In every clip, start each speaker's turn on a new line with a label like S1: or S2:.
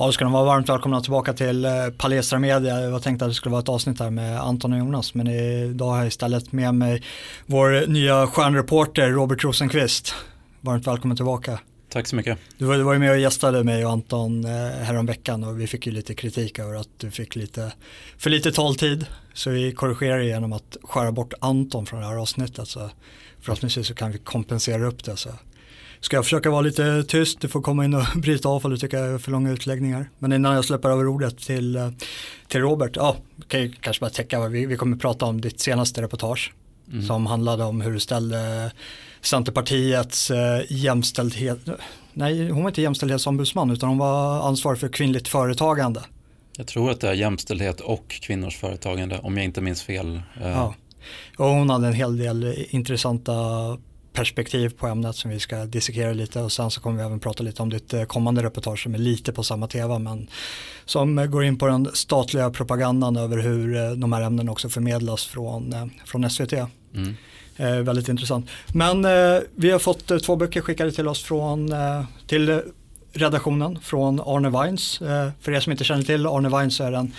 S1: Ja, då ska de vara varmt välkomna tillbaka till eh, Palestra Media. Jag var tänkt att det skulle vara ett avsnitt här med Anton och Jonas, men idag har jag istället med mig vår nya stjärnreporter Robert Rosenqvist. Varmt välkommen tillbaka.
S2: Tack så mycket.
S1: Du var, du var ju med och gästade mig och Anton eh, häromveckan och vi fick ju lite kritik över att du fick lite för lite taltid. Så vi korrigerar genom att skära bort Anton från det här avsnittet. Så förhoppningsvis så kan vi kompensera upp det. Så ska jag försöka vara lite tyst, du får komma in och bryta av om du tycker jag är för långa utläggningar. Men innan jag släpper över ordet till, eh, till Robert, ja, kan jag kanske bara täcka, vi, vi kommer prata om ditt senaste reportage mm. som handlade om hur du ställde Centerpartiets eh, jämställdhet, nej hon var inte jämställdhetsombudsman utan hon var ansvarig för kvinnligt företagande.
S2: Jag tror att det är jämställdhet och kvinnors företagande om jag inte minns fel. Eh. Ja.
S1: Och hon hade en hel del intressanta perspektiv på ämnet som vi ska dissekera lite och sen så kommer vi även prata lite om ditt eh, kommande reportage som är lite på samma tema men som går in på den statliga propagandan över hur eh, de här ämnena också förmedlas från, eh, från SVT. Mm. Eh, väldigt intressant. Men eh, vi har fått eh, två böcker skickade till oss från, till redaktionen från Arne Weins. Eh, för er som inte känner till Arne Weins är en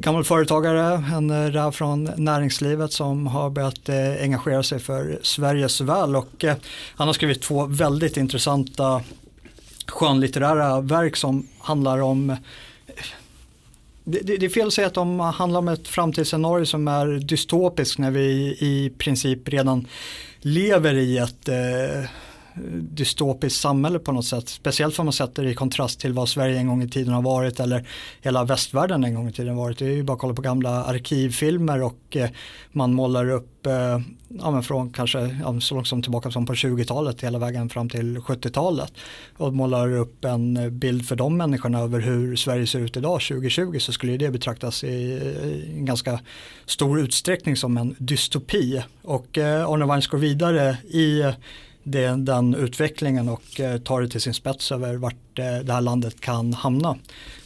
S1: gammal företagare, en eh, räv från näringslivet som har börjat eh, engagera sig för Sveriges väl och han har skrivit två väldigt intressanta skönlitterära verk som handlar om det, det, är fel att säga att de handlar om ett framtidsscenario som är dystopiskt när vi i princip redan lever i ett eh, dystopiskt samhälle på något sätt. Speciellt om man sätter det i kontrast till vad Sverige en gång i tiden har varit eller hela västvärlden en gång i tiden har varit. Det är ju bara att kolla på gamla arkivfilmer och eh, man målar upp, eh, ja men från kanske ja, så långt som tillbaka som på 20-talet hela vägen fram till 70-talet och målar upp en bild för de människorna över hur Sverige ser ut idag 2020 så skulle det betraktas i en ganska stor utsträckning som en dystopi och eh, Arne Weins går vidare i den, den utvecklingen och eh, tar det till sin spets över vart eh, det här landet kan hamna.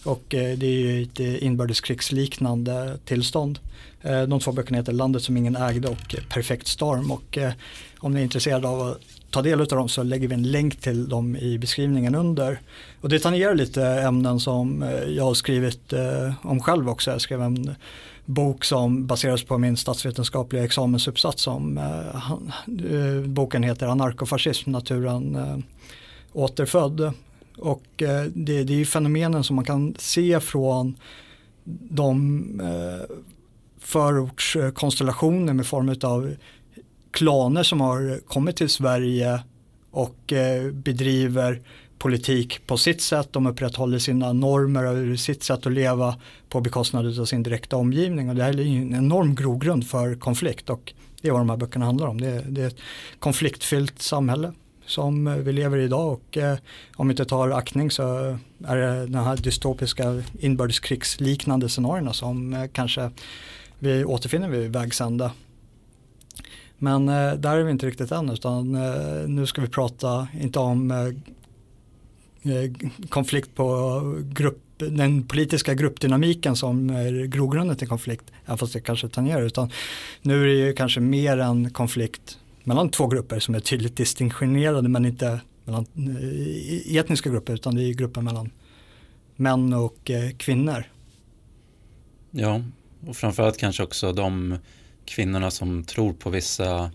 S1: Och eh, det är ju ett inbördeskrigsliknande tillstånd. De två böckerna heter Landet som ingen ägde och Perfekt storm och om ni är intresserade av att ta del av dem så lägger vi en länk till dem i beskrivningen under. Och det tangerar lite ämnen som jag har skrivit om själv också. Jag skrev en bok som baseras på min statsvetenskapliga examensuppsats som eh, eh, boken heter Anarkofascism, naturen eh, återfödd. Och eh, det, det är ju fenomenen som man kan se från de eh, förortskonstellationer med form av klaner som har kommit till Sverige och eh, bedriver politik på sitt sätt, de upprätthåller sina normer och sitt sätt att leva på bekostnad av sin direkta omgivning och det här är en enorm grogrund för konflikt och det är vad de här böckerna handlar om. Det är, det är ett konfliktfyllt samhälle som eh, vi lever i idag och eh, om vi inte tar aktning så eh, är det de här dystopiska inbördeskrigsliknande scenarierna som eh, kanske vi återfinner vid vägs ände. Men eh, där är vi inte riktigt än utan eh, nu ska vi prata inte om Eh, Eh, konflikt på grupp, den politiska gruppdynamiken som är grogrunden till konflikt, även fast det kanske tangerar, utan nu är det ju kanske mer en konflikt mellan två grupper som är tydligt distinktionerade men inte mellan eh, etniska grupper utan det är grupper mellan män och eh, kvinnor.
S2: Ja, och framförallt kanske också de kvinnorna som tror på vissa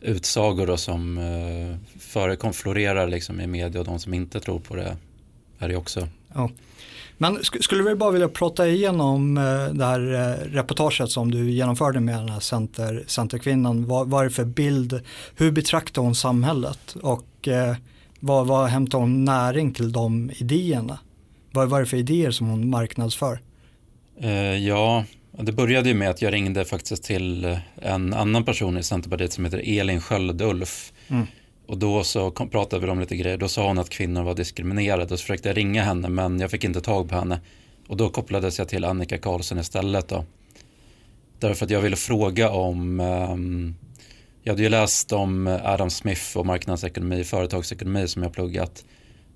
S2: utsagor då som eh, förekom, florerar liksom i media och de som inte tror på det är det också.
S1: Ja. Men sk skulle vi bara vilja prata igenom eh, det här eh, reportaget som du genomförde med den här center, centerkvinnan. Vad, vad är det för bild, hur betraktar hon samhället och eh, vad, vad hämtar hon näring till de idéerna? Vad, vad är det för idéer som hon marknadsför?
S2: Eh, ja, det började ju med att jag ringde faktiskt till en annan person i Centerpartiet som heter Elin Sköldulf. Mm. Och då så kom, pratade vi om lite grejer. Då sa hon att kvinnor var diskriminerade. Och så försökte jag ringa henne men jag fick inte tag på henne. Och då kopplades jag till Annika Karlsson istället. Då. Därför att jag ville fråga om um, jag hade ju läst om Adam Smith och marknadsekonomi, företagsekonomi som jag pluggat.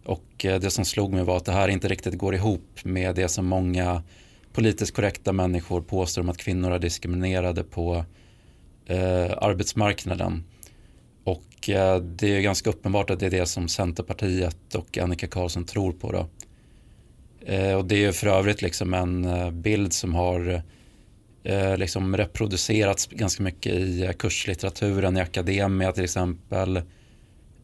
S2: Och eh, det som slog mig var att det här inte riktigt går ihop med det som många politiskt korrekta människor påstår om att kvinnor är diskriminerade på eh, arbetsmarknaden. Och eh, det är ganska uppenbart att det är det som Centerpartiet och Annika Karlsson tror på. Då. Eh, och det är för övrigt liksom en eh, bild som har eh, liksom reproducerats ganska mycket i eh, kurslitteraturen, i akademia till exempel.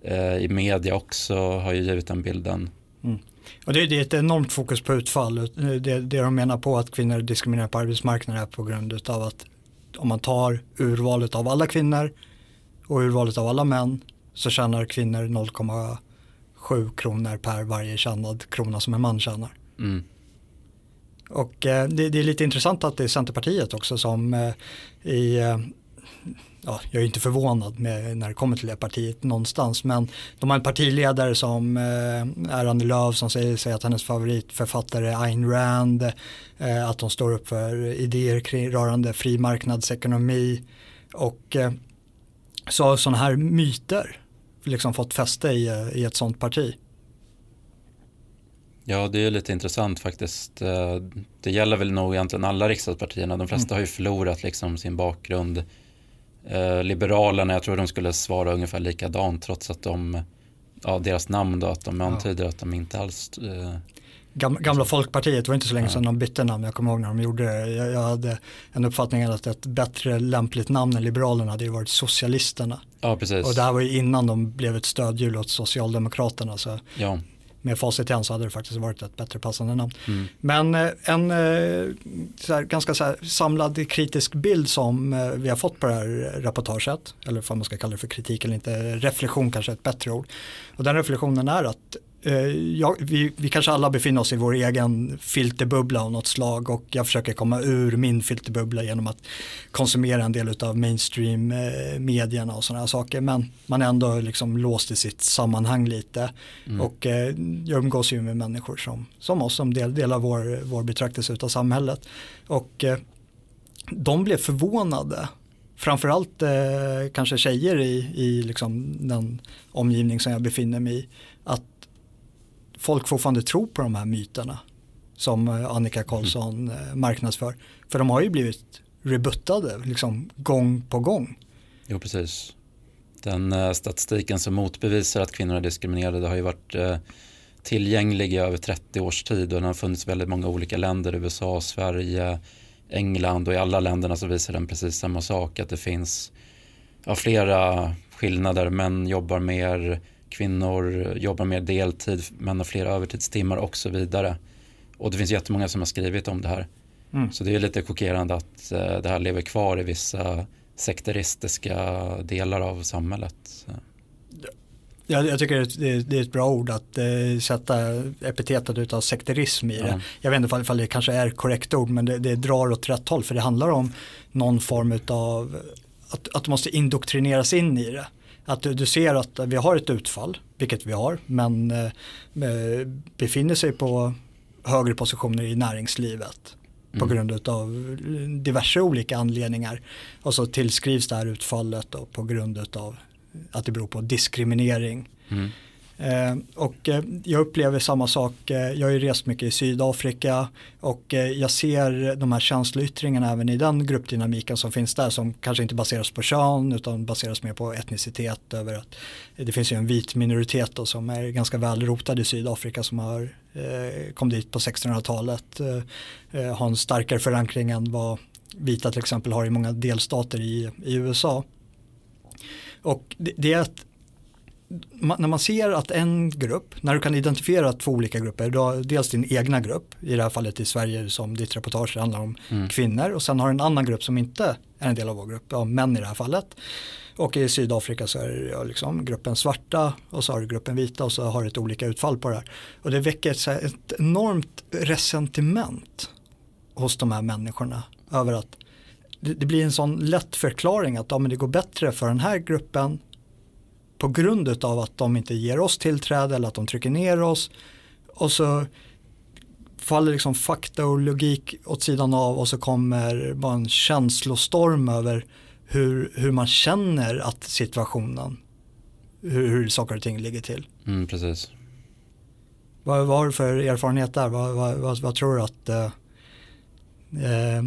S2: Eh, I media också har ju givit den bilden.
S1: Mm. Och det, det, är ett enormt fokus på utfall. Det, det de menar på att kvinnor diskriminerar på arbetsmarknaden är på grund av att om man tar urvalet av alla kvinnor och urvalet av alla män så tjänar kvinnor 0,7 kronor per varje tjänad krona som en man tjänar. Mm. Och eh, det, det, är lite intressant att det är Centerpartiet också som eh, i eh, ja, jag är inte förvånad med när det kommer till det partiet någonstans, men de har en partiledare som eh, är Annie Lööf som säger sig att hennes favoritförfattare är Ayn Rand, eh, att de står upp för idéer kring, rörande fri marknadsekonomi och eh, så har sådana här myter liksom fått fäste i, i ett sådant parti.
S2: Ja, det är lite intressant faktiskt. Eh, det gäller väl nog egentligen alla riksdagspartierna. De flesta mm. har ju förlorat liksom sin bakgrund. Eh, Liberalerna, jag tror de skulle svara ungefär likadant trots att de, ja, deras namn då, att de antyder ja. att de inte alls eh,
S1: Gamla Folkpartiet var inte så länge sedan de bytte namn, jag kommer ihåg när de gjorde det. Jag, jag hade en uppfattning att ett bättre lämpligt namn än Liberalerna hade ju varit Socialisterna.
S2: Ja, precis.
S1: Och det här var ju innan de blev ett stödhjul åt Socialdemokraterna. Så
S2: ja
S1: med facit i hand så hade det faktiskt varit ett bättre passande namn. Mm. Men eh, en eh, här, ganska här, samlad kritisk bild som eh, vi har fått på det här reportaget, eller vad man ska kalla det för kritik eller inte, reflektion kanske är ett bättre ord. Och den reflektionen är att ja, vi, vi, kanske alla befinner oss i vår egen filterbubbla av något slag och jag försöker komma ur min filterbubbla genom att konsumera en del av mainstream eh, och sådana saker. Men man är ändå liksom låst i sitt sammanhang lite mm. och eh, jag umgås ju med människor som, som oss som del, delar vår, vår betraktelse av samhället. Och eh, de blev förvånade. Framförallt eh, kanske tjejer i, i liksom den omgivning som jag befinner mig i att folk fortfarande tror på de här myterna som eh, Annika Karlsson mm. marknadsför. För de har ju blivit rebuttade liksom gång på gång.
S2: Jo, precis. Den eh, statistiken som motbevisar att kvinnor är diskriminerade har ju varit tillgänglig i över 30 års tid och den har funnits väldigt många olika länder, USA, Sverige, England och i alla länderna så visar den precis samma sak att det finns ja, flera skillnader. Män jobbar mer, kvinnor jobbar mer deltid, män har fler övertidstimmar och så vidare. Och det finns jättemånga som har skrivit om det här. Mm. Så det är lite chockerande att eh, det här lever kvar i vissa sekteristiska delar av samhället.
S1: Ja, jag tycker det är, ett bra ord att eh, sätta epitetet utav sekterism i det. Ja. Jag vet inte ifall det kanske är korrekt ord men det, det drar åt rätt håll för det handlar om någon form av att, att du måste indoktrineras in i det. Att du, du, ser att vi har ett utfall, vilket vi har, men eh, eh befinner sig på högre positioner i näringslivet mm. på grund av diverse olika anledningar. Och så tillskrivs det här utfallet på grund av att det beror på diskriminering. Mm. Eh, och eh, jag upplever samma sak, eh, jag har ju rest mycket i Sydafrika och jag ser de här känsloyttringarna även i den gruppdynamiken som finns där som kanske inte baseras på kön utan baseras mer på etnicitet över att det finns ju en vit minoritet då, som är ganska väl rotad i Sydafrika som har kom dit på 1600-talet har en starkare förankring än vad vita till exempel har i många delstater i, i USA. Och det, det är när man ser att en grupp, när du kan identifiera två olika grupper, du har dels din egna grupp, i det här fallet i Sverige som ditt reportage handlar om mm. kvinnor och sen har du en annan grupp som inte är en del av vår grupp, ja, män i det här fallet. Och i Sydafrika så är det ja, liksom gruppen svarta och så har du gruppen vita och så har du ett olika utfall på det här. Och det väcker ett, ett enormt resentiment hos de här människorna över att det, det, blir en sån lätt förklaring att ja, men det går bättre för den här gruppen på grund av att de inte ger oss tillträde eller att de trycker ner oss. Och så faller liksom fakta och logik åt sidan av och så kommer bara en känslostorm över hur, hur man känner att situationen, hur, hur saker och ting ligger till.
S2: Mm, precis.
S1: Vad, vad har du för erfarenhet där? Vad, vad, vad, vad tror du att eh,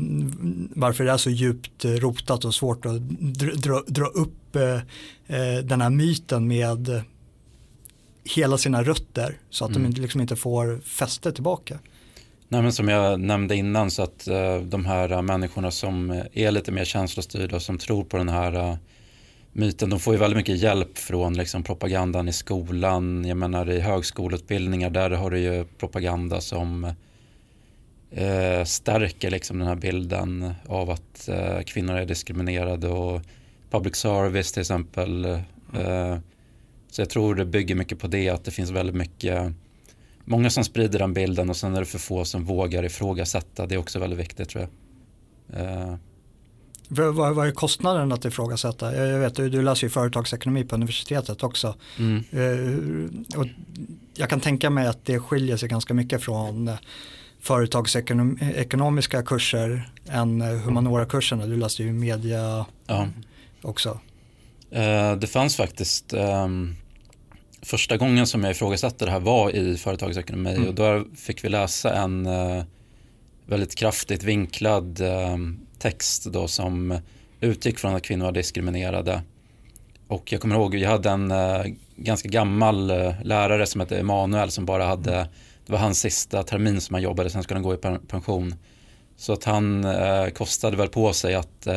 S1: varför det är så djupt rotat och svårt att dra, dra, dra upp eh, eh, den här myten med hela sina rötter så att mm. de liksom inte får fäste tillbaka.
S2: Nej, men som jag nämnde innan så att uh, de här människorna som är lite mer känslostyrda och som tror på den här uh, myten, de får ju väldigt mycket hjälp från liksom, propagandan i skolan. Jag menar i högskoleutbildningar där har du ju propaganda som uh, stärker liksom, den här bilden av att kvinnor är diskriminerade och public service till exempel. Mm. så jag tror det bygger mycket på det, att det finns väldigt mycket många som sprider den bilden och sen är det för få som vågar ifrågasätta. Det är också väldigt viktigt tror jag. Uh.
S1: Vad, vad är kostnaden att ifrågasätta? Jag vet, du, du läser ju företagsekonomi på universitetet också. Mm. Uh, och jag kan tänka mig att det skiljer sig ganska mycket från företagsekonomiska kurser än humaniora-kurserna. Du läste ju media ja. också.
S2: det fanns faktiskt um, första gången som jag ifrågasatte det här var i företagsekonomi mm. och då fick vi läsa en uh, väldigt kraftigt vinklad uh, text då som utgick från att kvinnor var diskriminerade. Och jag kommer ihåg, vi hade en ganska gammal lärare som hette Emanuel som bara hade, mm. Det var hans sista termin som han jobbade, sen skulle han gå i pension. Så att han kostade väl på sig att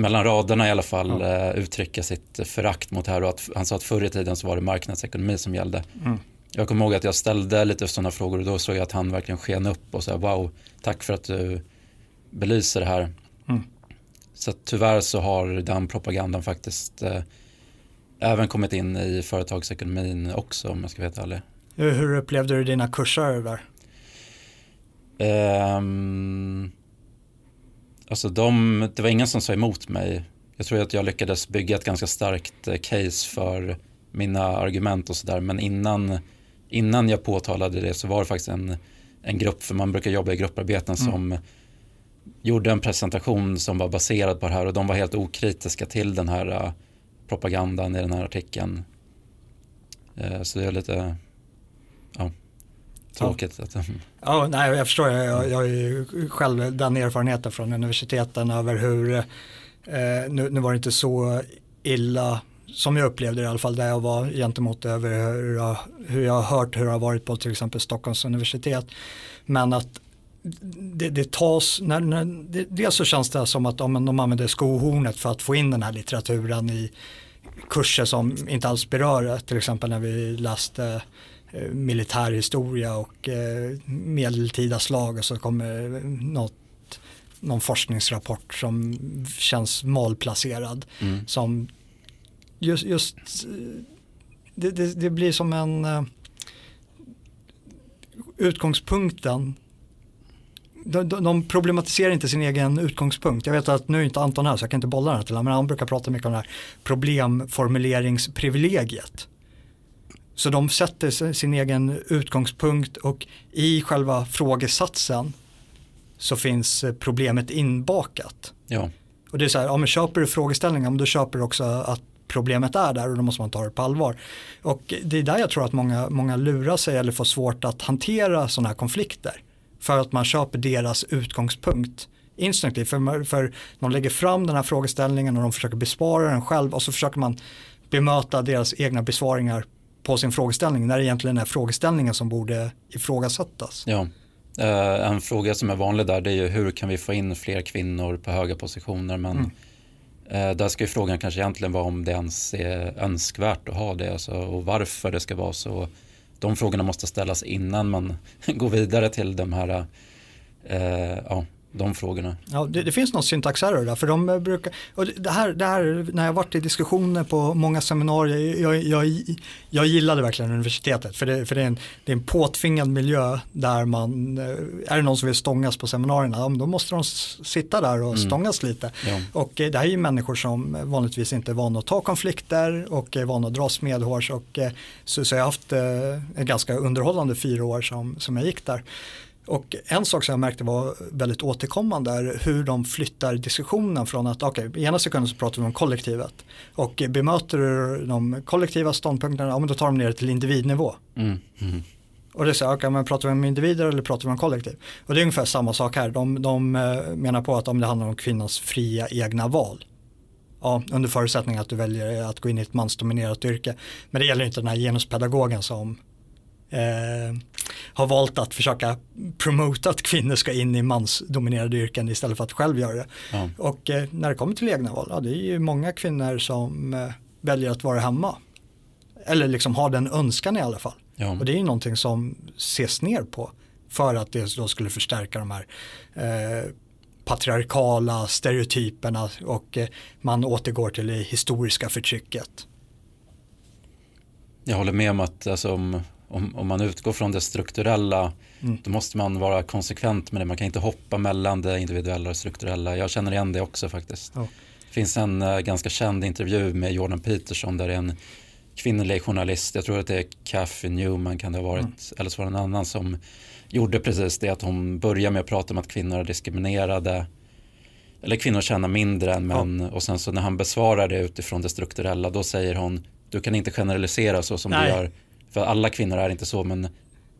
S2: mellan raderna i alla fall ja. Eh, uttrycka sitt förakt mot det här och att han sa att förr i tiden så var det marknadsekonomi som gällde. Mm. Jag kommer ihåg att jag ställde lite sådana frågor och då såg jag att han verkligen sken upp och sa wow, tack för att du belyser det här. Mm. Så tyvärr så har den propagandan faktiskt eh, även kommit in i företagsekonomin också om jag ska vara helt ärlig.
S1: Hur upplevde du dina kurser där?
S2: Um, Alltså de, det var ingen som sa emot mig. Jag tror att jag lyckades bygga ett ganska starkt eh, case för mina argument och sådär. Men innan, innan jag påtalade det så var det faktiskt en, en grupp, för man brukar jobba i grupparbeten mm. som gjorde en presentation som var baserad på det här och de var helt okritiska till den här uh, propagandan i den här artikeln. Uh, så det är lite, ja. Tråkigt. Ja. Att,
S1: ja, nej, jag förstår. Jag, jag har ju själv den erfarenheten från universiteten över hur, eh, nu, nu var det inte så illa som jag upplevde det i alla fall där jag var gentemot över hur jag, hur jag har hört hur det har varit på till exempel Stockholms universitet. Men att det, det tas, när, när, det, dels så känns det som att de, de använder skohornet för att få in den här litteraturen i kurser som inte alls berör det. Till exempel när vi läste militärhistoria och eh, medeltida slag och så kommer något någon forskningsrapport som känns malplacerad. Mm. Som just, just det, det, det, blir som en uh, utgångspunkten de, de, problematiserar inte sin egen utgångspunkt. Jag vet att nu är inte Anton här så jag kan inte bolla den här till honom men han brukar prata mycket om det här problemformuleringsprivilegiet. Så de sätter sin egen utgångspunkt och i själva frågesatsen så finns eh, problemet inbakat.
S2: Ja.
S1: Och det är så här, ja men köper du frågeställningen, då köper du också att problemet är där och då måste man ta det på allvar. Och det är där jag tror att många, många lurar sig eller får svårt att hantera sådana här konflikter. För att man köper deras utgångspunkt instinktivt. För, för de lägger fram den här frågeställningen och de försöker besvara den själv och så försöker man bemöta deras egna besvaringar på sin frågeställning när det egentligen är frågeställningen som borde ifrågasättas.
S2: Ja. Uh, en fråga som är vanlig där det är ju hur kan vi få in fler kvinnor på höga positioner men mm. uh, där ska ju frågan kanske egentligen vara om det ens är önskvärt att ha det alltså, och varför det ska vara så. De frågorna måste ställas innan man går vidare till de här uh, ja, de frågorna.
S1: Ja, det, det finns någon syntaxerror där, för de brukar, och det här, det här när jag varit i diskussioner på många seminarier, jag, jag, jag gillade verkligen universitetet, för, det, för det, är en, det är en påtvingad miljö där man, eh, är det någon som vill stångas på seminarierna, ja, då måste de sitta där och mm. stångas lite. Ja. Och eh, det här är ju människor som vanligtvis inte är vana att ta konflikter och är vana att dras medhårs och eh, så, så jag har haft en ganska underhållande fyra år som, som jag gick där. Och en sak som jag märkte var väldigt återkommande är hur de flyttar diskussionen från att okej, okay, ena sekunden så pratar vi om kollektivet och bemöter du de kollektiva ståndpunkterna, ja men då tar de ner det till individnivå. Mm. Mm. Och det är så, okej okay, men pratar vi om individer eller pratar vi om kollektiv? Och det är ungefär samma sak här, de, de eh, menar på att om det handlar om kvinnans fria egna val, ja, under förutsättning att du väljer att gå in i ett mansdominerat yrke. Men det gäller inte den här genuspedagogen som eh, har valt att försöka promota att kvinnor ska in i mansdominerade yrken istället för att själv göra det. Ja. Och eh, när det kommer till egna val, ja, det är ju många kvinnor som eh, väljer att vara hemma. Eller liksom har den önskan i alla fall. Ja. Och det är ju någonting som ses ner på för att det då skulle förstärka de här eh, patriarkala stereotyperna och eh, man återgår till det historiska förtrycket.
S2: Jag håller med om att alltså, om, om, om, man utgår från det strukturella mm. då måste man vara konsekvent med det. Man kan inte hoppa mellan det individuella och strukturella. Jag känner igen det också faktiskt. Oh. Det finns en uh, ganska känd intervju med Jordan Peterson där det är en kvinnlig journalist, jag tror att det är Kathy Newman kan det ha varit, mm. eller så var det en annan som gjorde precis det att hon började med att prata om att kvinnor är diskriminerade eller kvinnor tjänar mindre än män ja. och sen så när han besvarar det utifrån det strukturella då säger hon du kan inte generalisera så som Nej. du gör för alla kvinnor är inte så men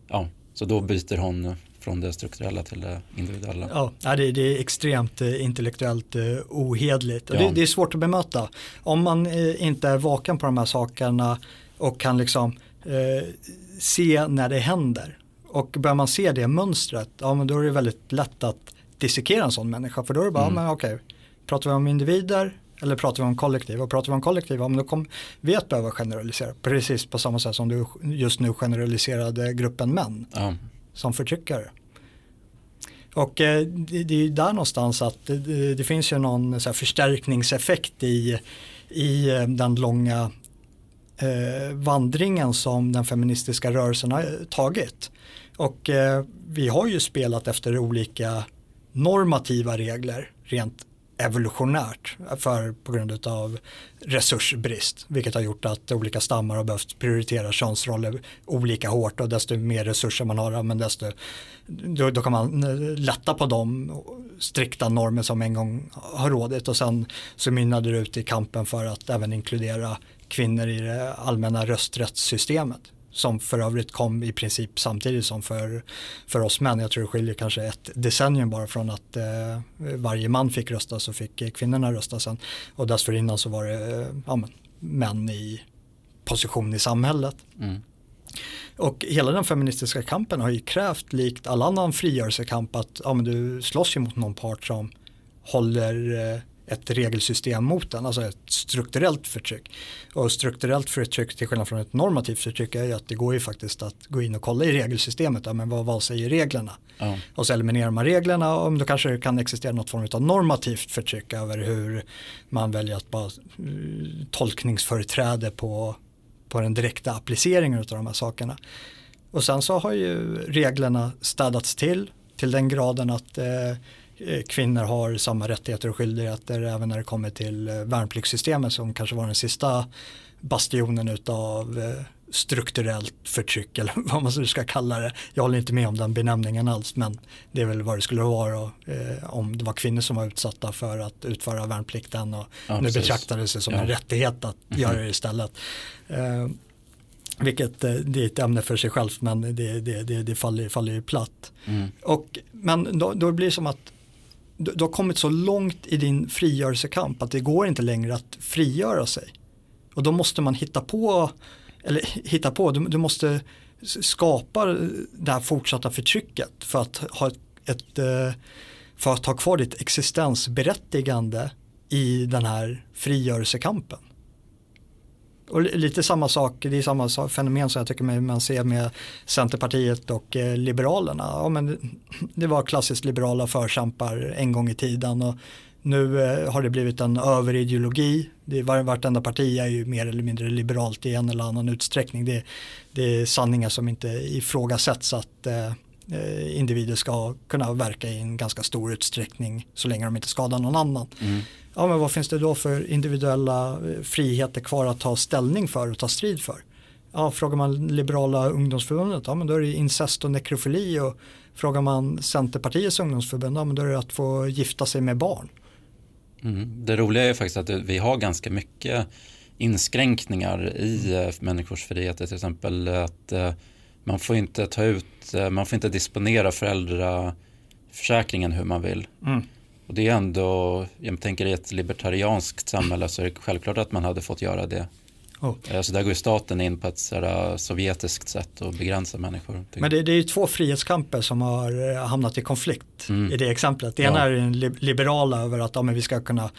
S2: ja så då byter hon från det strukturella till det individuella.
S1: Ja, det, det är extremt eh, intellektuellt eh, ohedligt och ja. det, det, är svårt att bemöta. Om man eh, inte är vaken på de här sakerna och kan liksom eh, se när det händer och börjar man se det mönstret, ja men då är det väldigt lätt att dissekera en sån människa. För då är det bara, mm. men okej, pratar vi om individer eller pratar vi om kollektiv? Och pratar vi om kollektiv, då kommer vi att behöva generalisera. Precis på samma sätt som du just nu generaliserade gruppen män mm. som förtryckare. Och eh, det, det, är ju där någonstans att det, finns ju någon förstärkningseffekt i, i eh, den långa eh, vandringen som den feministiska rörelsen har tagit. Och vi har ju spelat efter olika normativa regler rent evolutionärt för, på grund av resursbrist. Vilket har gjort att olika stammar har behövt prioritera könsroller olika hårt och desto mer resurser man har, men desto, då, då kan man eh, lätta på de strikta normer som en gång har rådit och sen så mynnade det ut i kampen för att även inkludera kvinnor i det allmänna rösträttssystemet som för övrigt kom i princip samtidigt som för, för oss män. Jag tror det skiljer kanske ett decennium bara från att eh, varje man fick rösta så fick kvinnorna rösta sen. Och dessförinnan så var det eh, ja, men, män i position i samhället. Mm. Och hela den feministiska kampen har ju krävt likt all annan frigörelsekamp att ja, men du slåss ju mot någon part som håller eh, ett regelsystem mot den, alltså ett strukturellt förtryck. Och strukturellt förtryck till skillnad från ett normativt förtryck är ju att det går ju faktiskt att gå in och kolla i regelsystemet, ja, men vad, vad säger reglerna? Ja. Och så eliminerar man reglerna och då kanske det kan existera något form av normativt förtryck över hur man väljer att bara uh, tolkningsföreträde på, på den direkta appliceringen av de här sakerna. Och sen så har ju reglerna städats till till den graden att Eh, kvinnor har samma rättigheter och skyldigheter även när det kommer till eh, värnpliktssystemet som kanske var den sista bastionen utav eh, strukturellt förtryck eller vad man ska kalla det. Jag håller inte med om den benämningen alls men det är väl vad det skulle vara eh, om det var kvinnor som var utsatta för att utföra värnplikten och ja, nu betraktades det som ja. en rättighet att mm -hmm. göra det istället. Eh, vilket det är ett ämne för sig självt men det, det, det, det faller, faller ju platt. Mm. Och, men då, då blir det som att du, du har kommit så långt i din frigörelsekamp att det går inte längre att frigöra sig. Och då måste man hitta på, eller hitta på, du, du måste skapa det här fortsatta förtrycket för att ha ett, ett eh, för att ha kvar ditt existensberättigande i den här frigörelsekampen. Och lite samma sak, det är samma fenomen som jag tycker man ser med Centerpartiet och eh, Liberalerna. Ja, men det var klassiskt liberala förkämpar en gång i tiden och nu eh, har det blivit en överideologi. Det var, vartenda parti är ju mer eller mindre liberalt i en eller annan utsträckning. Det, det är sanningar som inte ifrågasätts att eh, eh individer ska kunna verka i en ganska stor utsträckning så länge de inte skadar någon annan. Mm ja, men vad finns det då för individuella eh, friheter kvar att ta ställning för och ta strid för? Ja, frågar man liberala ungdomsförbundet, ja men då är det incest och nekrofili och frågar man Centerpartiets ungdomsförbund, ja men då är det att få gifta sig med barn.
S2: Mm. Det roliga är faktiskt att vi har ganska mycket inskränkningar i mm. människors friheter, till exempel att eh, man får inte ta ut, man får inte disponera föräldraförsäkringen hur man vill. Mm. Och det är ändå, jag tänker i ett libertarianskt samhälle så är det självklart att man hade fått göra det. Oh. Så där går staten in på ett sådär sovjetiskt sätt att begränsa människor.
S1: Men det, det är ju två frihetskamper som har hamnat i konflikt mm. i det exemplet. Det ena ja. är den liberala över att ja, men vi ska kunna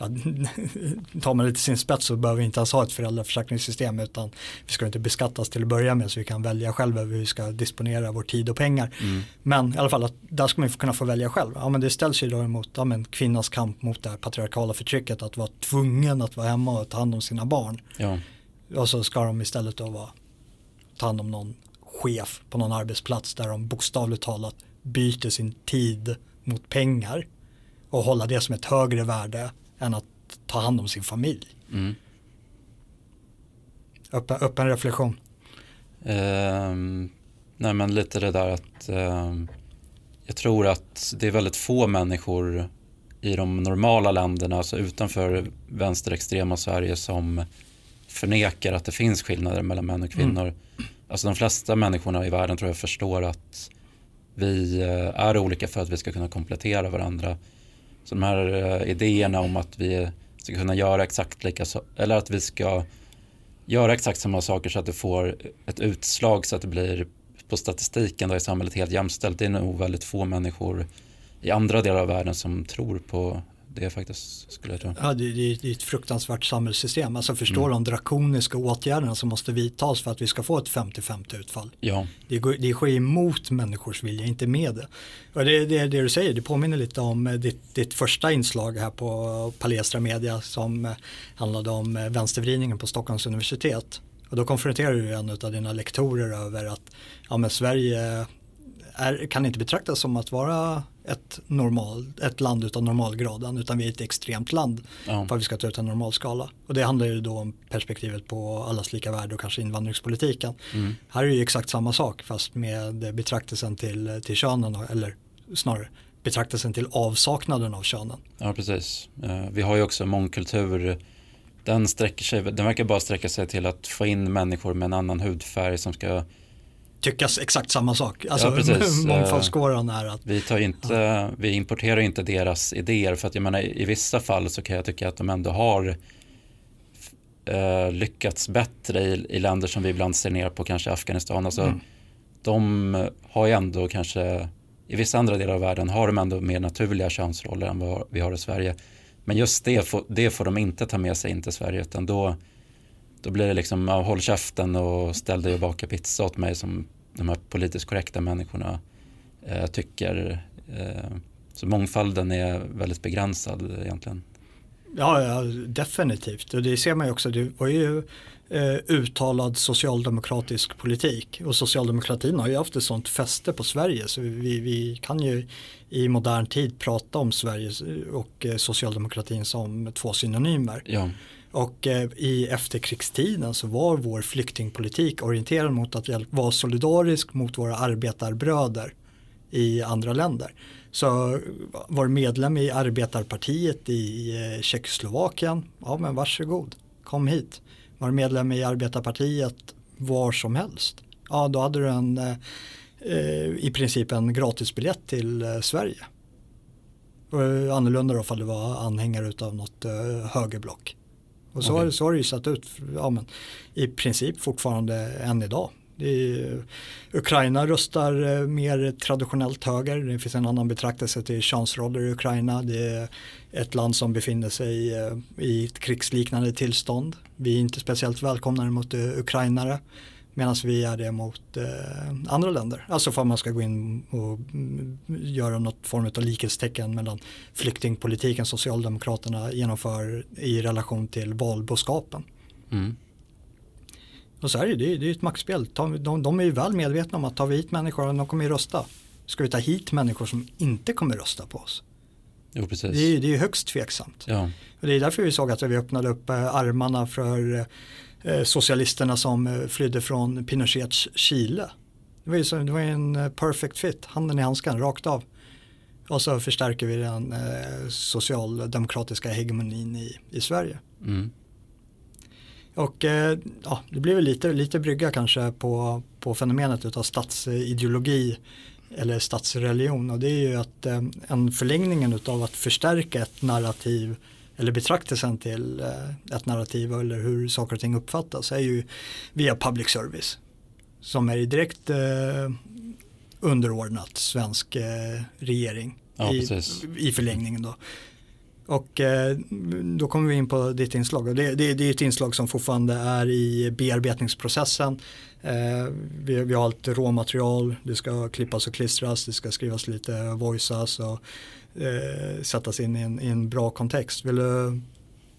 S1: ja, tar man det till sin spets så behöver vi inte ens ha ett föräldraförsäkringssystem utan vi ska inte beskattas till att börja med så vi kan välja själva hur vi ska disponera vår tid och pengar. Mm. Men i alla fall att där ska man kunna få välja själv. Ja, men det ställs ju då emot ja, men kvinnans kamp mot det här patriarkala förtrycket att vara tvungen att vara hemma och ta hand om sina barn. Ja. Och så ska de istället då vara, ta hand om någon chef på någon arbetsplats där de bokstavligt talat byter sin tid mot pengar och hålla det som ett högre värde än att ta hand om sin familj. Mm. Öppen, öppen reflektion.
S2: Um, nej men lite det där att um, jag tror att det är väldigt få människor i de normala länderna, alltså utanför vänsterextrema Sverige som förnekar att det finns skillnader mellan män och kvinnor. Mm. Alltså de flesta människorna i världen tror jag förstår att vi eh, är olika för att vi ska kunna komplettera varandra. Så de här eh, idéerna om att vi ska kunna göra exakt lika så, eller att vi ska göra exakt samma saker så att det får ett utslag så att det blir på statistiken då i samhället helt jämställt. Det är nog väldigt få människor i andra delar av världen som tror på det faktiskt skulle jag tro.
S1: Ja, det, det, är ett fruktansvärt samhällssystem. Alltså förstår mm. de drakoniska åtgärderna som måste vidtas för att vi ska få ett 50-50 utfall. Ja. Det, går, det sker emot människors vilja, inte med det. Och det, det, det du säger, det påminner lite om eh, ditt, ditt första inslag här på Palestra Media som eh, handlade om eh, vänstervridningen på Stockholms universitet. Och då konfronterar du en av dina lektorer över att ja, men Sverige är, kan inte betraktas som att vara ett, normal, ett land utan normalgraden utan vi är ett extremt land ja. för att vi ska ta ut en normalskala. Och det handlar ju då om perspektivet på allas lika värde och kanske invandringspolitiken. Mm. Här är det ju exakt samma sak fast med betraktelsen till, till könen eller snarare betraktelsen till avsaknaden av könen.
S2: Ja precis. Eh, vi har ju också mångkultur den, sträcker sig, den verkar bara sträcka sig till att få in människor med en annan hudfärg som ska
S1: tyckas exakt samma sak. Alltså ja, precis. mångfaldskåran är att
S2: vi, tar inte, ja. vi importerar inte deras idéer för att jag menar i vissa fall så kan jag tycka att de ändå har uh, lyckats bättre i, i, länder som vi ibland ser ner på, kanske Afghanistan. Alltså, mm. De har ju ändå kanske, i vissa andra delar av världen har de ändå mer naturliga könsroller än vad vi har i Sverige. Men just det får, det får de inte ta med sig in till Sverige utan då då blir det liksom, håll käften och ställ dig och baka pizza åt mig som de här politiskt korrekta människorna eh, tycker. Eh, så mångfalden är väldigt begränsad egentligen.
S1: Ja, ja, definitivt. Och det ser man ju också. Det var ju eh, uttalad socialdemokratisk politik. Och socialdemokratin har ju haft ett sånt fäste på Sverige. Så vi, vi kan ju i modern tid prata om Sverige och eh, socialdemokratin som två synonymer. Ja. Och eh, i efterkrigstiden så var vår flyktingpolitik orienterad mot att vara solidarisk mot våra arbetarbröder i andra länder. Så eh, var medlem i arbetarpartiet i eh, Tjeckoslovakien, ja men varsågod, kom hit. Var medlem i arbetarpartiet var som helst, ja då hade du en eh, i princip en gratisbiljett till Sverige. Annorlunda då ifall du var anhängare av något högerblock. Och så, okay. så har det ju sett ut ja, men, i princip fortfarande än idag. Är, Ukraina röstar eh, mer traditionellt höger. Det finns en annan betraktelse till könsroller i Ukraina. Det är ett land som befinner sig eh, i ett krigsliknande tillstånd. Vi är inte speciellt välkomnade mot eh, ukrainare. Medan vi är det mot eh, andra länder. Alltså för att man ska gå in och mm, göra något form av likhetstecken mellan flyktingpolitiken Socialdemokraterna genomför i relation till valboskapen. Mm. Och så är det, det är, är ett maktspel. De, de är ju väl medvetna om att tar vi hit människor, de kommer ju rösta. Ska vi ta hit människor som inte kommer rösta på oss?
S2: Jo, precis.
S1: Det är, det är högst tveksamt. Ja. Och det är därför vi såg att vi öppnade upp eh, armarna för Eh, socialisterna som eh, flydde från Pinochets Chile. Det var ju så, det var en eh, perfect fit, handen i handsken, rakt av. Och så förstärker vi den eh, socialdemokratiska hegemonin i, i Sverige. Mm. Och eh, ja, det blir väl lite, lite brygga kanske på, på fenomenet av statsideologi eller statsreligion och det är ju att eh, en förlängningen av att förstärka ett narrativ eller betraktelsen till eh, ett narrativ eller hur saker och ting uppfattas är ju via public service som är direkt eh, underordnat svensk eh, regering
S2: ja,
S1: i, i förlängningen då. Och då kommer vi in på ditt inslag och det, det, det, är ett inslag som fortfarande är i bearbetningsprocessen. Vi, vi, har allt råmaterial, det ska klippas och klistras, det ska skrivas lite voiceas och eh, sättas in i en, i en, bra kontext. Vill du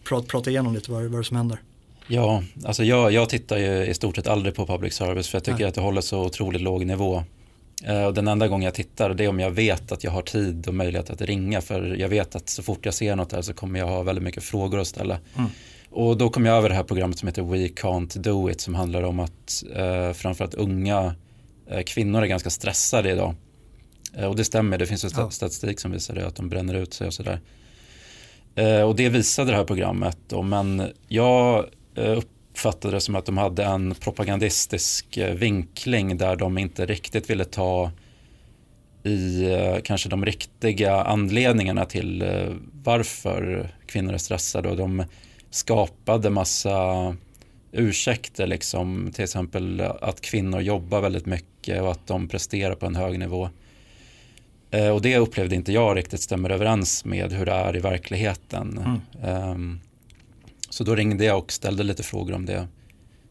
S1: prata, prata igenom lite vad, vad som händer?
S2: Ja, alltså jag, jag tittar ju i stort sett aldrig på public service för jag tycker Nej. att det håller så otroligt låg nivå. Eh, och den enda gången jag tittar det är om jag vet att jag har tid och möjlighet att ringa för jag vet att så fort jag ser något där så kommer jag ha väldigt mycket frågor att ställa. Mm. Och då kom jag över det här programmet som heter We Can't Do It som handlar om att eh, framförallt unga eh, kvinnor är ganska stressade idag. Eh, och det stämmer, det finns ja. statistik som visar det, att de bränner ut sig och sådär. Eh, och det visade det här programmet då, men jag eh, uppfattade det som att de hade en propagandistisk vinkling där de inte riktigt ville ta i kanske de riktiga anledningarna till varför kvinnor är stressade och de skapade massa ursäkter, liksom, till exempel att kvinnor jobbar väldigt mycket och att de presterar på en hög nivå. Eh, och det upplevde inte jag riktigt stämmer överens med hur det är i verkligheten. Mm. Um, så då ringde jag och ställde lite frågor om det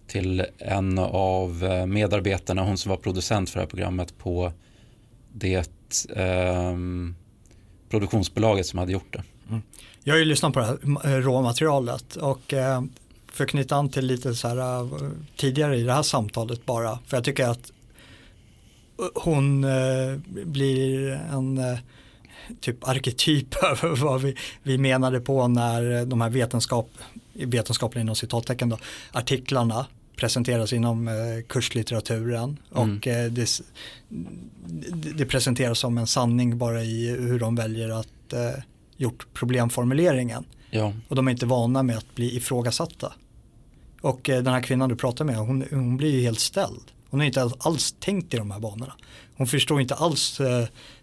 S2: till en av eh, medarbetarna, hon som var producent för det här programmet på det um, produktionsbolaget som hade gjort det. Mm.
S1: Jag har ju lyssnat på det här råmaterialet och eh, för att knyta an till lite så här eh, tidigare i det här samtalet bara, för jag tycker att hon eh, blir en eh, typ arketyp över vad vi, vi menade på när de här vetenskap, vetenskapliga inom citattecken då, artiklarna presenteras inom eh, kurslitteraturen mm. och eh, det, det, presenteras som en sanning bara i hur de väljer att eh, gjort problemformuleringen.
S2: Ja.
S1: Och de är inte vana med att bli ifrågasatta. Och eh, den här kvinnan du pratar med, hon, hon blir ju helt ställd. Hon har inte alls tänkt i de här banorna. Hon förstår inte alls eh,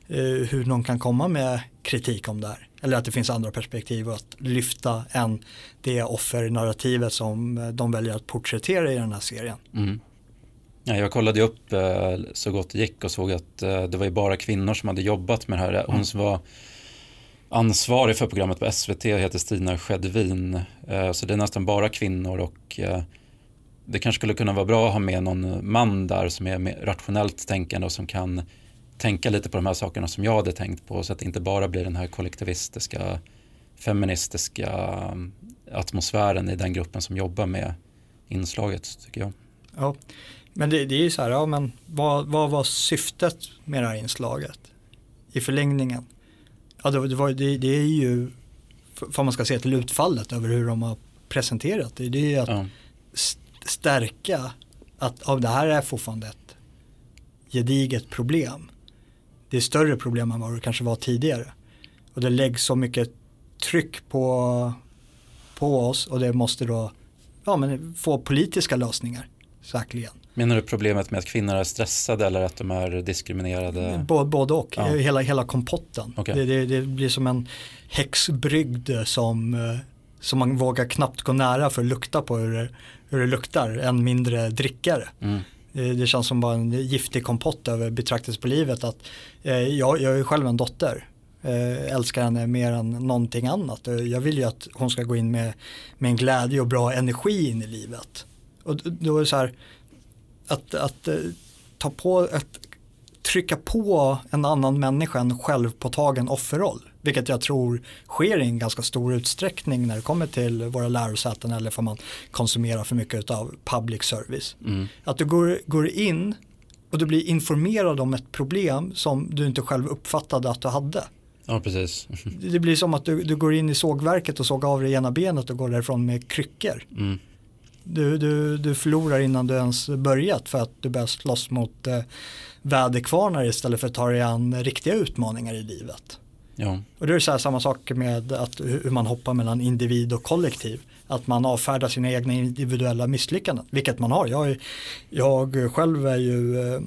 S1: eh, hur någon kan komma med kritik om det här. Eller att det finns andra perspektiv att lyfta än det offernarrativet som eh, de väljer att porträttera i den här serien.
S2: Mm. Ja, jag kollade upp eh, så gott det gick och såg att eh, det var ju bara kvinnor som hade jobbat med det här. Hon mm. som var ansvarig för programmet på SVT heter Stina Skedvin. Eh, så det är nästan bara kvinnor och eh, det kanske skulle kunna vara bra att ha med någon man där som är rationellt tänkande och som kan tänka lite på de här sakerna som jag hade tänkt på så att det inte bara blir den här kollektivistiska feministiska mm, atmosfären i den gruppen som jobbar med inslaget tycker jag.
S1: Ja, men det, det är ju så här, ja, men vad, vad var syftet med det här inslaget i förlängningen? Ja, det, det, var, det, det är ju, för man ska se till utfallet över hur de har presenterat det, det är ju att ja stärka att ja, det här är fortfarande ett gediget problem. Det är större problem än vad det kanske var tidigare. Och det läggs så mycket tryck på, på oss och det måste då ja, men få politiska lösningar. Säkerligen.
S2: Menar du problemet med att kvinnor är stressade eller att de är diskriminerade?
S1: Både, både och, ja. hela, hela kompotten. Okay. Det, det, det, blir som en häxbrygd som, eh, som man vågar knappt gå nära för att lukta på hur det, hur det luktar, än mindre drickare. Mm. Det känns som bara en giftig kompott över betraktelse på livet. Att, eh, jag, jag är själv en dotter, eh, älskar henne mer än någonting annat. Jag vill ju att hon ska gå in med, med en glädje och bra energi in i livet. Och då är det så här, att, att eh, ta på ett trycka på en annan människa en självpåtagen offerroll. Vilket jag tror sker i en ganska stor utsträckning när det kommer till våra lärosäten eller för man konsumerar för mycket av public service. Mm. Att du går, går in och du blir informerad om ett problem som du inte själv uppfattade att du hade.
S2: Ja, precis.
S1: det blir som att du, du går in i sågverket och sågar av det ena benet och går därifrån med kryckor. Mm. Du, du, du förlorar innan du ens börjat för att du börjar slåss mot eh, väderkvarnar istället för att ta dig an riktiga utmaningar i livet.
S2: Ja.
S1: Och det är så här samma sak med att hur man hoppar mellan individ och kollektiv. Att man avfärdar sina egna individuella misslyckanden, vilket man har. Jag, jag själv är ju eh,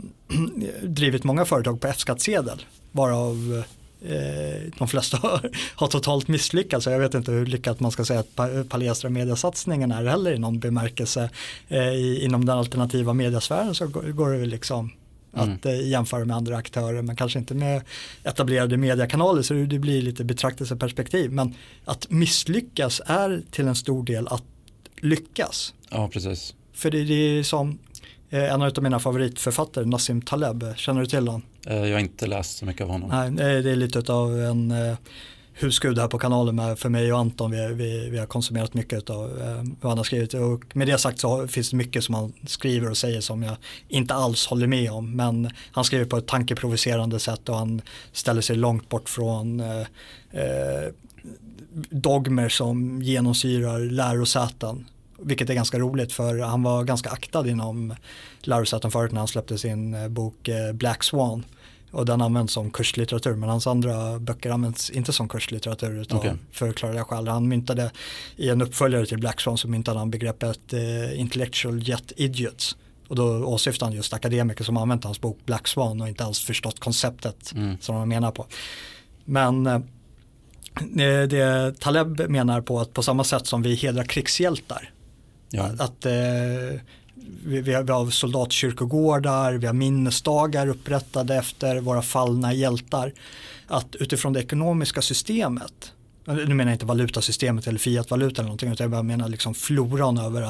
S1: drivit många företag på F-skattsedel, varav eh, de flesta har, har totalt misslyckats. Jag vet inte hur lyckat man ska säga att Palestra mediasatsningen är heller i någon bemärkelse. Eh, i, inom den alternativa mediasfären så går, går det väl liksom. Att eh, jämföra med andra aktörer men kanske inte med etablerade mediekanaler så det blir lite betraktelseperspektiv. Men att misslyckas är till en stor del att lyckas.
S2: Ja, precis.
S1: För det, det är som eh, en av mina favoritförfattare, Nassim Taleb, känner du till honom?
S2: Eh, jag har inte läst så mycket av honom.
S1: Nej, det är lite av en husgud här på kanalen med för mig och Anton. Vi, vi, vi har konsumerat mycket av eh, vad han har skrivit och med det sagt så finns det mycket som han skriver och säger som jag inte alls håller med om. Men han skriver på ett tankeprovocerande sätt och han ställer sig långt bort från eh, eh, dogmer som genomsyrar lärosäten. Vilket är ganska roligt för han var ganska aktad inom lärosäten förut när han släppte sin eh, bok eh, Black Swan. Och den används som kurslitteratur men hans andra böcker används inte som kurslitteratur utan okay. förklarliga skäl. Han myntade i en uppföljare till Black Swan så myntade han begreppet eh, intellectual jet idiots. Och då åsyftar han just akademiker som använt hans bok Black Swan och inte alls förstått konceptet mm. som han menar på. Men eh, det Taleb menar på att på samma sätt som vi hedrar krigshjältar. Ja. Att eh, vi, vi, har, vi har soldatkyrkogårdar, vi har minnesdagar upprättade efter våra fallna hjältar. Att utifrån det ekonomiska systemet, nu menar jag inte valutasystemet eller fiatvaluta eller någonting utan jag menar liksom floran över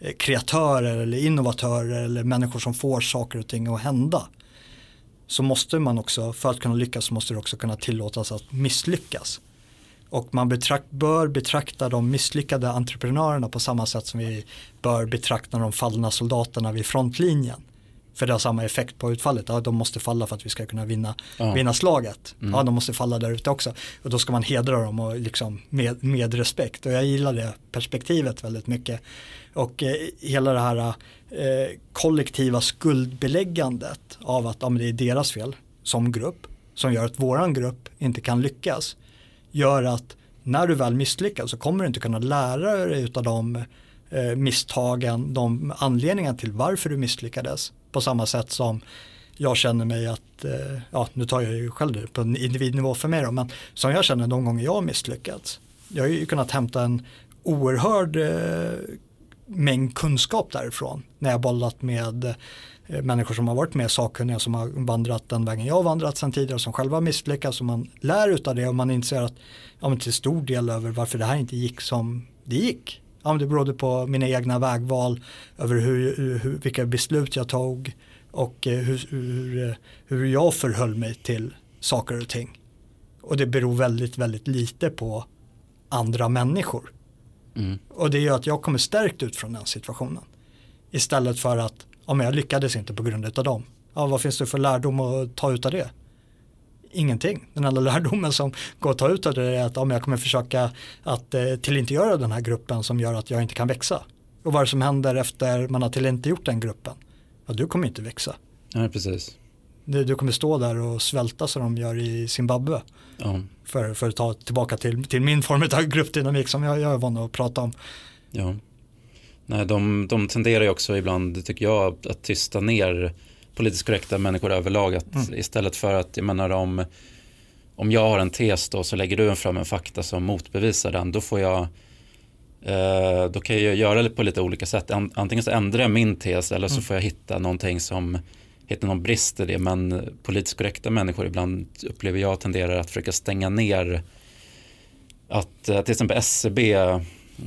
S1: eh, kreatörer eller innovatörer eller människor som får saker och ting att hända. Så måste man också, för att kunna lyckas måste det också kunna tillåtas att misslyckas. Och man betrakt, bör betrakta de misslyckade entreprenörerna på samma sätt som vi bör betrakta de fallna soldaterna vid frontlinjen. För det har samma effekt på utfallet. Ja, de måste falla för att vi ska kunna vinna, ja. vinna slaget. Mm. Ja, de måste falla där ute också. Och då ska man hedra dem och liksom med, med respekt. Och jag gillar det perspektivet väldigt mycket. Och eh, hela det här eh, kollektiva skuldbeläggandet av att ja, det är deras fel som grupp som gör att våran grupp inte kan lyckas gör att när du väl misslyckas så kommer du inte kunna lära dig av de eh, misstagen, de anledningar till varför du misslyckades. På samma sätt som jag känner mig att, eh, ja nu tar jag ju själv det på en individnivå för mig då, men som jag känner de gånger jag har misslyckats. Jag har ju kunnat hämta en oerhörd eh, mängd kunskap därifrån när jag bollat med eh, människor som har varit mer sakkunniga som har vandrat den vägen jag har vandrat sedan tidigare som själva misslyckas och man lär av det och man inser att ja, men till stor del över varför det här inte gick som det gick. Ja, men det berodde på mina egna vägval över hur, hur, vilka beslut jag tog och eh, hur, hur, eh, hur jag förhöll mig till saker och ting. Och det beror väldigt, väldigt lite på andra människor. Mm. Och det gör att jag kommer stärkt ut från den situationen. Istället för att ja, men jag lyckades inte på grund av dem. Ja, vad finns det för lärdom att ta ut av det? Ingenting. Den enda lärdomen som går att ta ut av det är att ja, men jag kommer försöka att eh, tillintetgöra den här gruppen som gör att jag inte kan växa. Och vad som händer efter man har tillintetgjort den gruppen? Ja, du kommer inte växa.
S2: Nej, precis.
S1: Du, du kommer stå där och svälta som de gör i Zimbabwe. Ja. För, för att ta tillbaka till, till min form av gruppdynamik som jag, jag är van att prata om.
S2: Ja. Nej, de, de tenderar ju också ibland, tycker jag, att tysta ner politiskt korrekta människor överlag. Att mm. Istället för att, jag menar om, om jag har en tes då så lägger du fram en fakta som motbevisar den. Då får jag, eh, då kan jag göra det på lite olika sätt. Antingen så ändrar jag min tes eller så mm. får jag hitta någonting som hitta någon brist i det. Men politiskt korrekta människor ibland upplever jag tenderar att försöka stänga ner att eh, till exempel SCB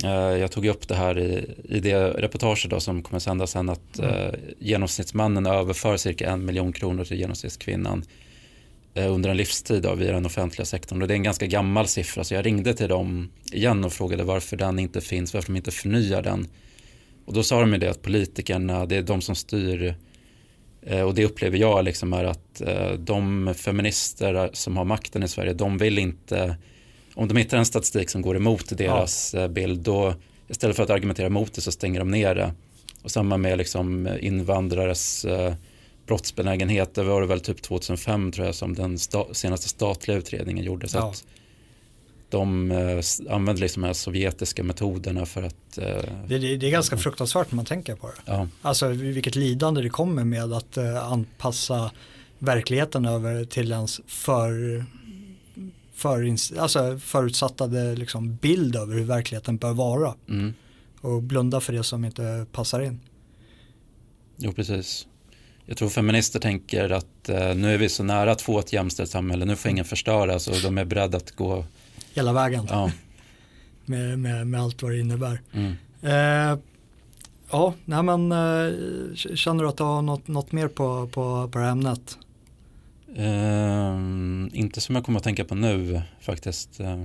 S2: Eh, jag tog upp det här i, i det reportaget då som kommer sändas sen att mm. eh, genomsnittsmannen överför cirka en miljon kronor till genomsnittskvinnan eh, under en livstid då, via den offentliga sektorn. Och det är en ganska gammal siffra så jag ringde till dem igen och frågade varför den inte finns, varför de inte förnyar den. Och då sa de ju det att politikerna, det är de som styr och det upplever jag liksom är att eh, de feminister som har makten i Sverige, de vill inte om de hittar en statistik som går emot deras ja. Eh, bild då istället för att argumentera emot det så stänger de ner det. Och samma med liksom invandrares eh, brottsbenägenhet, det var det väl typ 2005 tror jag som den sta senaste statliga utredningen gjorde. Så ja. att de eh, använder liksom de här sovjetiska metoderna för att... Eh,
S1: det, det, det, är ganska fruktansvärt när man tänker på det. Ja. Alltså vilket lidande det kommer med att eh, anpassa verkligheten över till ens för för, alltså förutsattade liksom bild över hur verkligheten bör vara.
S2: Mm.
S1: Och blunda för det som inte passar in.
S2: Jo, precis. Jag tror feminister tänker att eh, nu är vi så nära att få ett jämställt samhälle, nu får ingen förstöras och de är beredda att gå
S1: hela vägen.
S2: Ja.
S1: med, med, med allt vad det innebär.
S2: Mm.
S1: Eh, ja, nej men eh, känner du att du har något, något mer på, på, på det här ämnet?
S2: Eh, inte som jag kommer att tänka på nu faktiskt. Eh.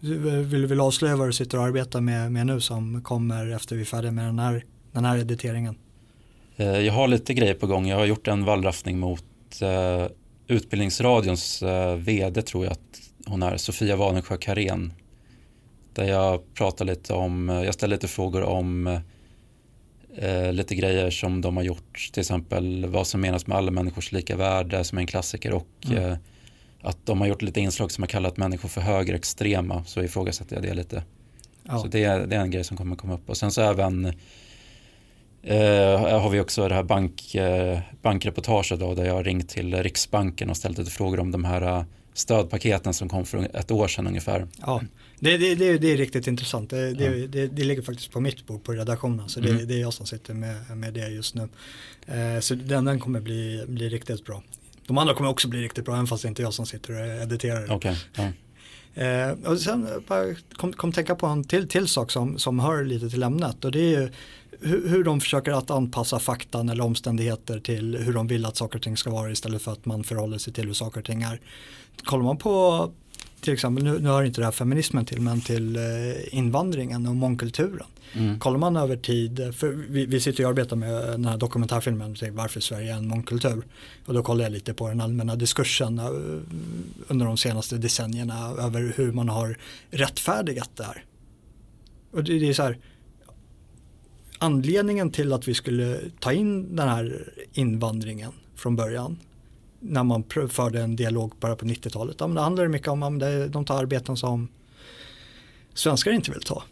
S1: Vill du vill avslöja vad du sitter och arbetar med, med nu som kommer efter vi är färdiga med den här, den här editeringen?
S2: Eh, jag har lite grejer på gång. Jag har gjort en vallraffning mot eh, Utbildningsradions eh, vd tror jag att hon är, Sofia Wanensjö Karén. Där jag pratar lite om, jag ställer lite frågor om eh, lite grejer som de har gjort. Till exempel vad som menas med alla människors lika värde som är en klassiker och mm. eh, att de har gjort lite inslag som har kallat människor för högerextrema. Så ifrågasätter jag det lite. Ja. Så det, det, är en grej som kommer komma upp. Och sen så även Eh, har vi också det här bank, eh, bankreportaget då, där jag har ringt till Riksbanken och ställt lite frågor om de här stödpaketen som kom för ett år sedan ungefär.
S1: Ja, det, det, det, det är riktigt intressant. Det, det, det, ligger faktiskt på mitt bord på redaktionen så mm. det, är jag som sitter med, med det just nu. Eh, så den, den kommer bli, bli riktigt bra. De andra kommer också bli riktigt bra även fast det inte är jag som sitter och editerar.
S2: Okay, ja.
S1: Eh, och sen bara kom, kom tänka på en till, till sak som, som hör lite till ämnet och det är ju hur, hur de försöker att anpassa faktan eller omständigheter till hur de vill att saker och ting ska vara istället för att man förhåller sig till hur saker och ting är. Kollar man på till exempel, nu, nu hör inte det här feminismen till, men till eh, invandringen och mångkulturen. Mm. Kollar man över tid, för vi, vi sitter och arbetar med den här dokumentärfilmen, varför Sverige är en mångkultur. Och då kollar jag lite på den allmänna diskursen uh, under de senaste decennierna över hur man har rättfärdigat det här. Och det, det är så här, anledningen till att vi skulle ta in den här invandringen från början när man förde en dialog bara på 90-talet. Ja, det handlar mycket om att de tar arbeten som svenskar inte vill ta.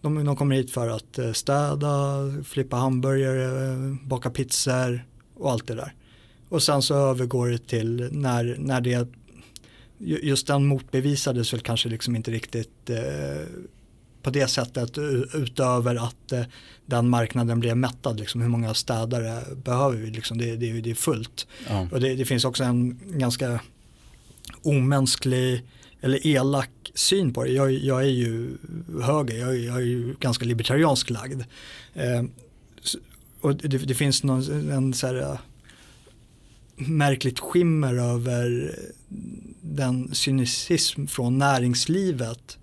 S1: De, de kommer hit för att eh, städa, flippa hamburgare, baka pizzor och allt det där. Och sen så övergår det till när, när det just den motbevisades väl kanske liksom inte riktigt eh, på det sättet utöver att eh, den marknaden blev mättad. Liksom, hur många städare behöver vi? Liksom, det, det, det är fullt. Ja. Och det, det, finns också en ganska omänsklig eller elak syn på det. Jag, jag är ju höger, jag, jag, är ju ganska libertariansk lagd. Eh, och det, det, finns någon, en så här, eh, märkligt skimmer över den cynism från näringslivet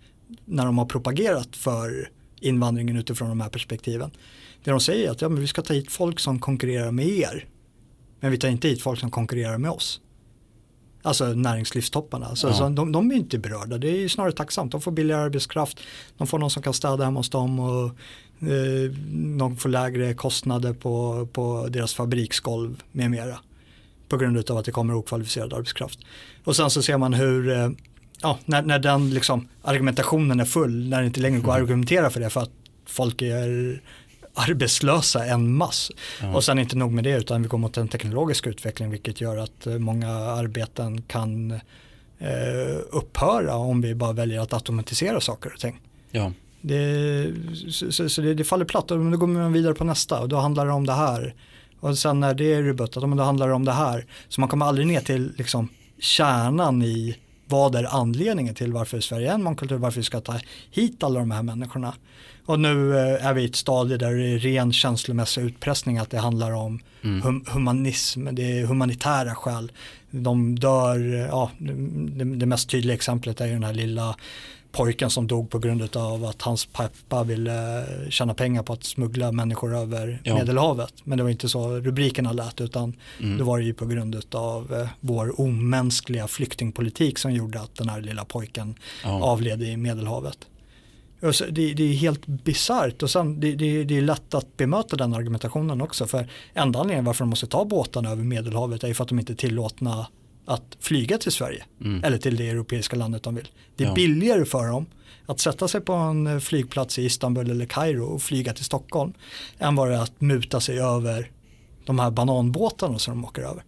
S1: när de har propagerat för invandringen utifrån de här perspektiven. Det de säger är att ja, men vi ska ta hit folk som konkurrerar med er. Men vi tar inte hit folk som konkurrerar med oss. Alltså näringslivstopparna. Så, ja. så de, de, är inte berörda. Det är snarare tacksamt. De får billigare arbetskraft. De får någon som kan städa hemma hos dem. Och, eh, de får lägre kostnader på, på deras fabriksgolv med mera. På grund av att det kommer okvalificerad arbetskraft. Och sen så ser man hur eh, ja, när, när den liksom, argumentationen är full, när det inte längre går att mm. argumentera för det för att folk är arbetslösa en mass. Ja. Och sen inte nog med det utan vi går mot en teknologisk utveckling vilket gör att eh, många arbeten kan eh, upphöra om vi bara väljer att automatisera saker och ting.
S2: Ja.
S1: Det, så, så det, det, faller platt och då går man vidare på nästa och då handlar det om det här. Och sen när det är rebuttat, då handlar det om det här. Så man kommer aldrig ner till liksom, kärnan i vad är anledningen till varför Sverige är en mångkultur, varför vi ska ta hit alla de här människorna. Och nu eh, är vi i ett stadie där det är ren känslomässig utpressning, att det handlar om mm. hum humanism, det är humanitära skäl. De dör, ja, det, det, mest tydliga exemplet är ju den här lilla pojken som dog på grund av att hans pappa ville tjäna pengar på att smuggla människor över ja. Medelhavet. Men det var inte så rubrikerna lät utan mm. det var ju på grund av eh, vår omänskliga flyktingpolitik som gjorde att den här lilla pojken ja. avled i Medelhavet. Så det, det, är helt bisarrt och sen det, det, det, är lätt att bemöta den argumentationen också för enda anledningen varför de måste ta båtarna över Medelhavet är för att de inte är tillåtna att flyga till Sverige mm. eller till det europeiska landet de vill. Det är ja. billigare för dem att sätta sig på en eh, flygplats i Istanbul eller Kairo och flyga till Stockholm än vad det är att muta sig över de här bananbåtarna som de åker över.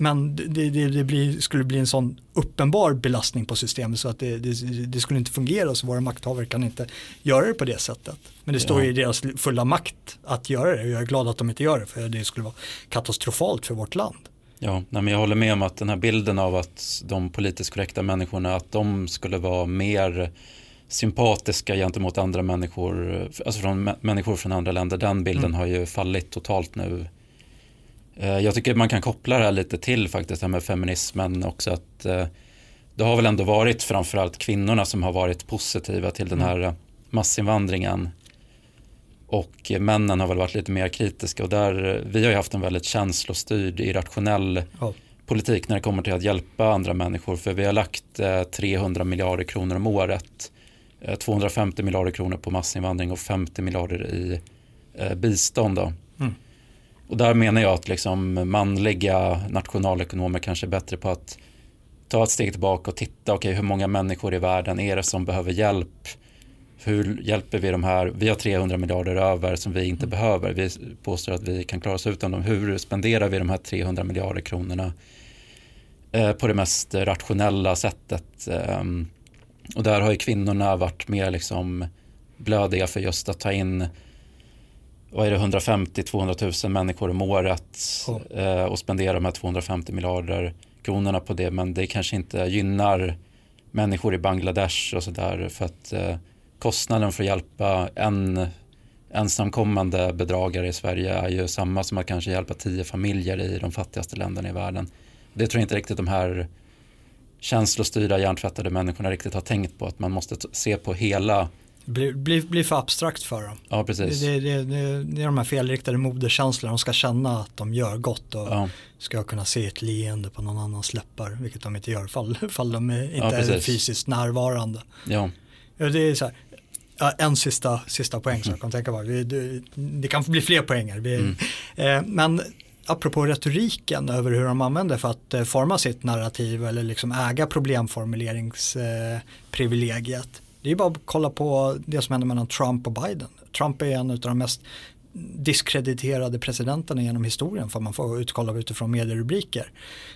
S1: Men det, det, det blir, skulle bli en sån uppenbar belastning på systemet så att det, det, skulle inte fungera så våra makthavare kan inte göra det på det sättet. Men det står ja. i deras fulla makt att göra det och jag är glad att de inte gör det för det skulle vara katastrofalt för vårt land.
S2: Ja, nej, men jag håller med om att den här bilden av att de politiskt korrekta människorna, att de skulle vara mer sympatiska gentemot andra människor, alltså från människor från andra länder, den bilden mm. har ju fallit totalt nu. Eh, jag tycker man kan koppla det här lite till faktiskt, det här med feminismen också, att eh, det har väl ändå varit framförallt kvinnorna som har varit positiva till den mm. här massinvandringen. Och männen har väl varit lite mer kritiska och där, vi har ju haft en väldigt känslostyrd, irrationell oh. politik när det kommer till att hjälpa andra människor. För vi har lagt 300 miljarder kronor om året 250 eh, miljarder kronor på massinvandring och 50 miljarder i eh, bistånd. Mm. Och där menar jag att liksom manliga nationalekonomer kanske är bättre på att ta ett steg tillbaka och titta, okay, hur många människor i världen är det som behöver hjälp? Hur hjälper vi de här? Vi har 300 miljarder över som vi inte mm. behöver. Vi påstår att vi kan klara oss utan dem. Hur spenderar vi de här 300 miljarder kronorna eh, på det mest rationella sättet? Eh, och där har ju kvinnorna varit mer liksom blödiga för just att ta in vad är det, 150-200 000 människor om året oh. och spendera de här 250 miljarder kronorna på det. Men det kanske inte gynnar människor i Bangladesh och sådär för att eh, kostnaden för att hjälpa en ensamkommande bedragare i Sverige är ju samma som att kanske hjälpa tio familjer i de fattigaste länderna i världen. Det tror jag inte riktigt de här känslostyrda hjärntvättade människorna riktigt har tänkt på att man måste se på hela
S1: blir bli, bli för abstrakt för dem.
S2: Ja, precis.
S1: Det, det, det, det är de här felriktade moderkänslorna. De ska känna att de gör gott och ja. ska kunna se ett leende på någon annans läppar. Vilket de inte gör fall, fall de inte ja, är fysiskt närvarande.
S2: Ja.
S1: Det är så här, en sista, sista poäng som jag kan tänka på. Det, det kan bli fler poänger. Vi, mm. eh, men apropå retoriken över hur de använder för att eh, forma sitt narrativ eller liksom äga problemformuleringsprivilegiet. det är bara att kolla på det som händer mellan Trump och Biden. Trump är en av de mest diskrediterade presidenterna genom historien för man får utkolla utifrån medierubriker.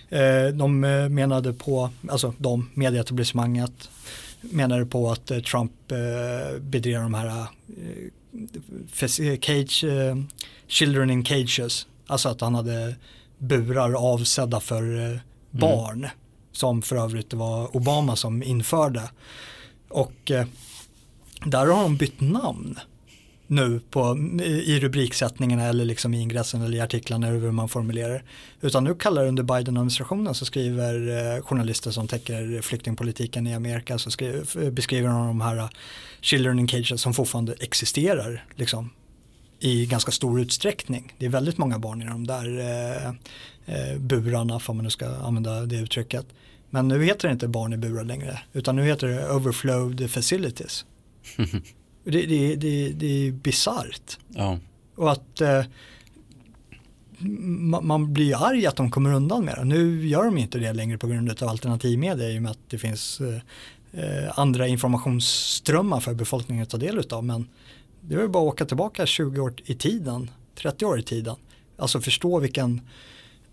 S1: Eh, de menade på, alltså de, medieetablissemanget menade på att eh, Trump bedrev de här cage, children in cages Alltså att han hade burar avsedda för eh, mm. barn. Mm. Som för övrigt var Obama som införde. Och eh, där har de bytt namn nu på, i rubriksättningarna eller liksom i ingressen eller i artiklarna hur man formulerar. Utan nu kallar under Biden-administrationen så skriver eh, journalister som täcker flyktingpolitiken i Amerika så skriver, beskriver de de här eh, children in cages som fortfarande existerar. Liksom, i ganska stor utsträckning. Det är väldigt många barn i de där eh, eh, burarna, för man nu ska använda det uttrycket. Men nu heter det inte barn i burar längre, utan nu heter det overflowed facilities. det, det, det, det är bisarrt.
S2: Ja.
S1: Och att eh, man blir arg att de kommer undan med det. Nu gör de inte det längre på grund av alternativmedia i och med att det finns eh, eh andra informationsströmmar för befolkningen att ta del av. Men det är bara att åka tillbaka 20 år i tiden, 30 år i tiden. Alltså förstå vilken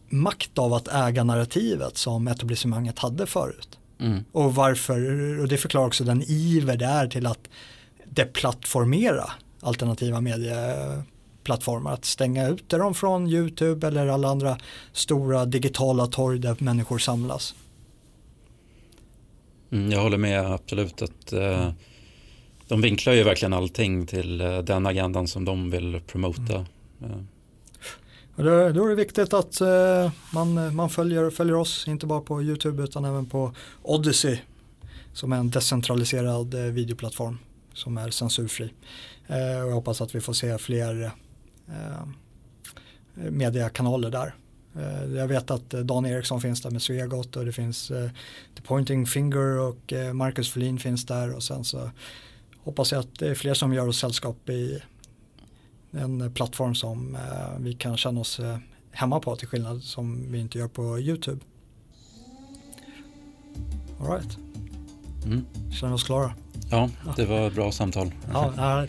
S1: makt av att äga narrativet som etablissemanget hade förut. Mm. Och varför, och det förklarar också den iver det är till att deplattformera alternativa medieplattformar. Att stänga ute dem från YouTube eller alla andra stora digitala torg där människor samlas.
S2: Mm, jag håller med absolut att uh, de vinklar ju verkligen allting till eh, den agendan som de vill promota. Mm.
S1: Då, då är det viktigt att man, man följer, följer oss, inte bara på YouTube utan även på Odyssey som är en decentraliserad videoplattform som är censurfri. Uh, och jag hoppas att vi får se fler mediekanaler där. Jag vet att Dan Eriksson finns där med Svegot och det finns The Pointing Finger och Marcus Folin finns där och sen så hoppas jag att det är fler som gör oss sällskap i en plattform som eh, vi kan känna oss eh, hemma på till skillnad som vi inte gör på YouTube. Alright. Mm. Känner oss klara?
S2: Ja, det var ett bra samtal.
S1: Ja,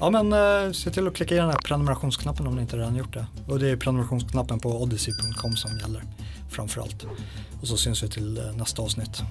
S1: ja men eh, se till att klicka i den här prenumerationsknappen om ni inte redan gjort det. Och det är prenumerationsknappen på odyssey.com som gäller framförallt. Och så syns vi till eh, nästa avsnitt.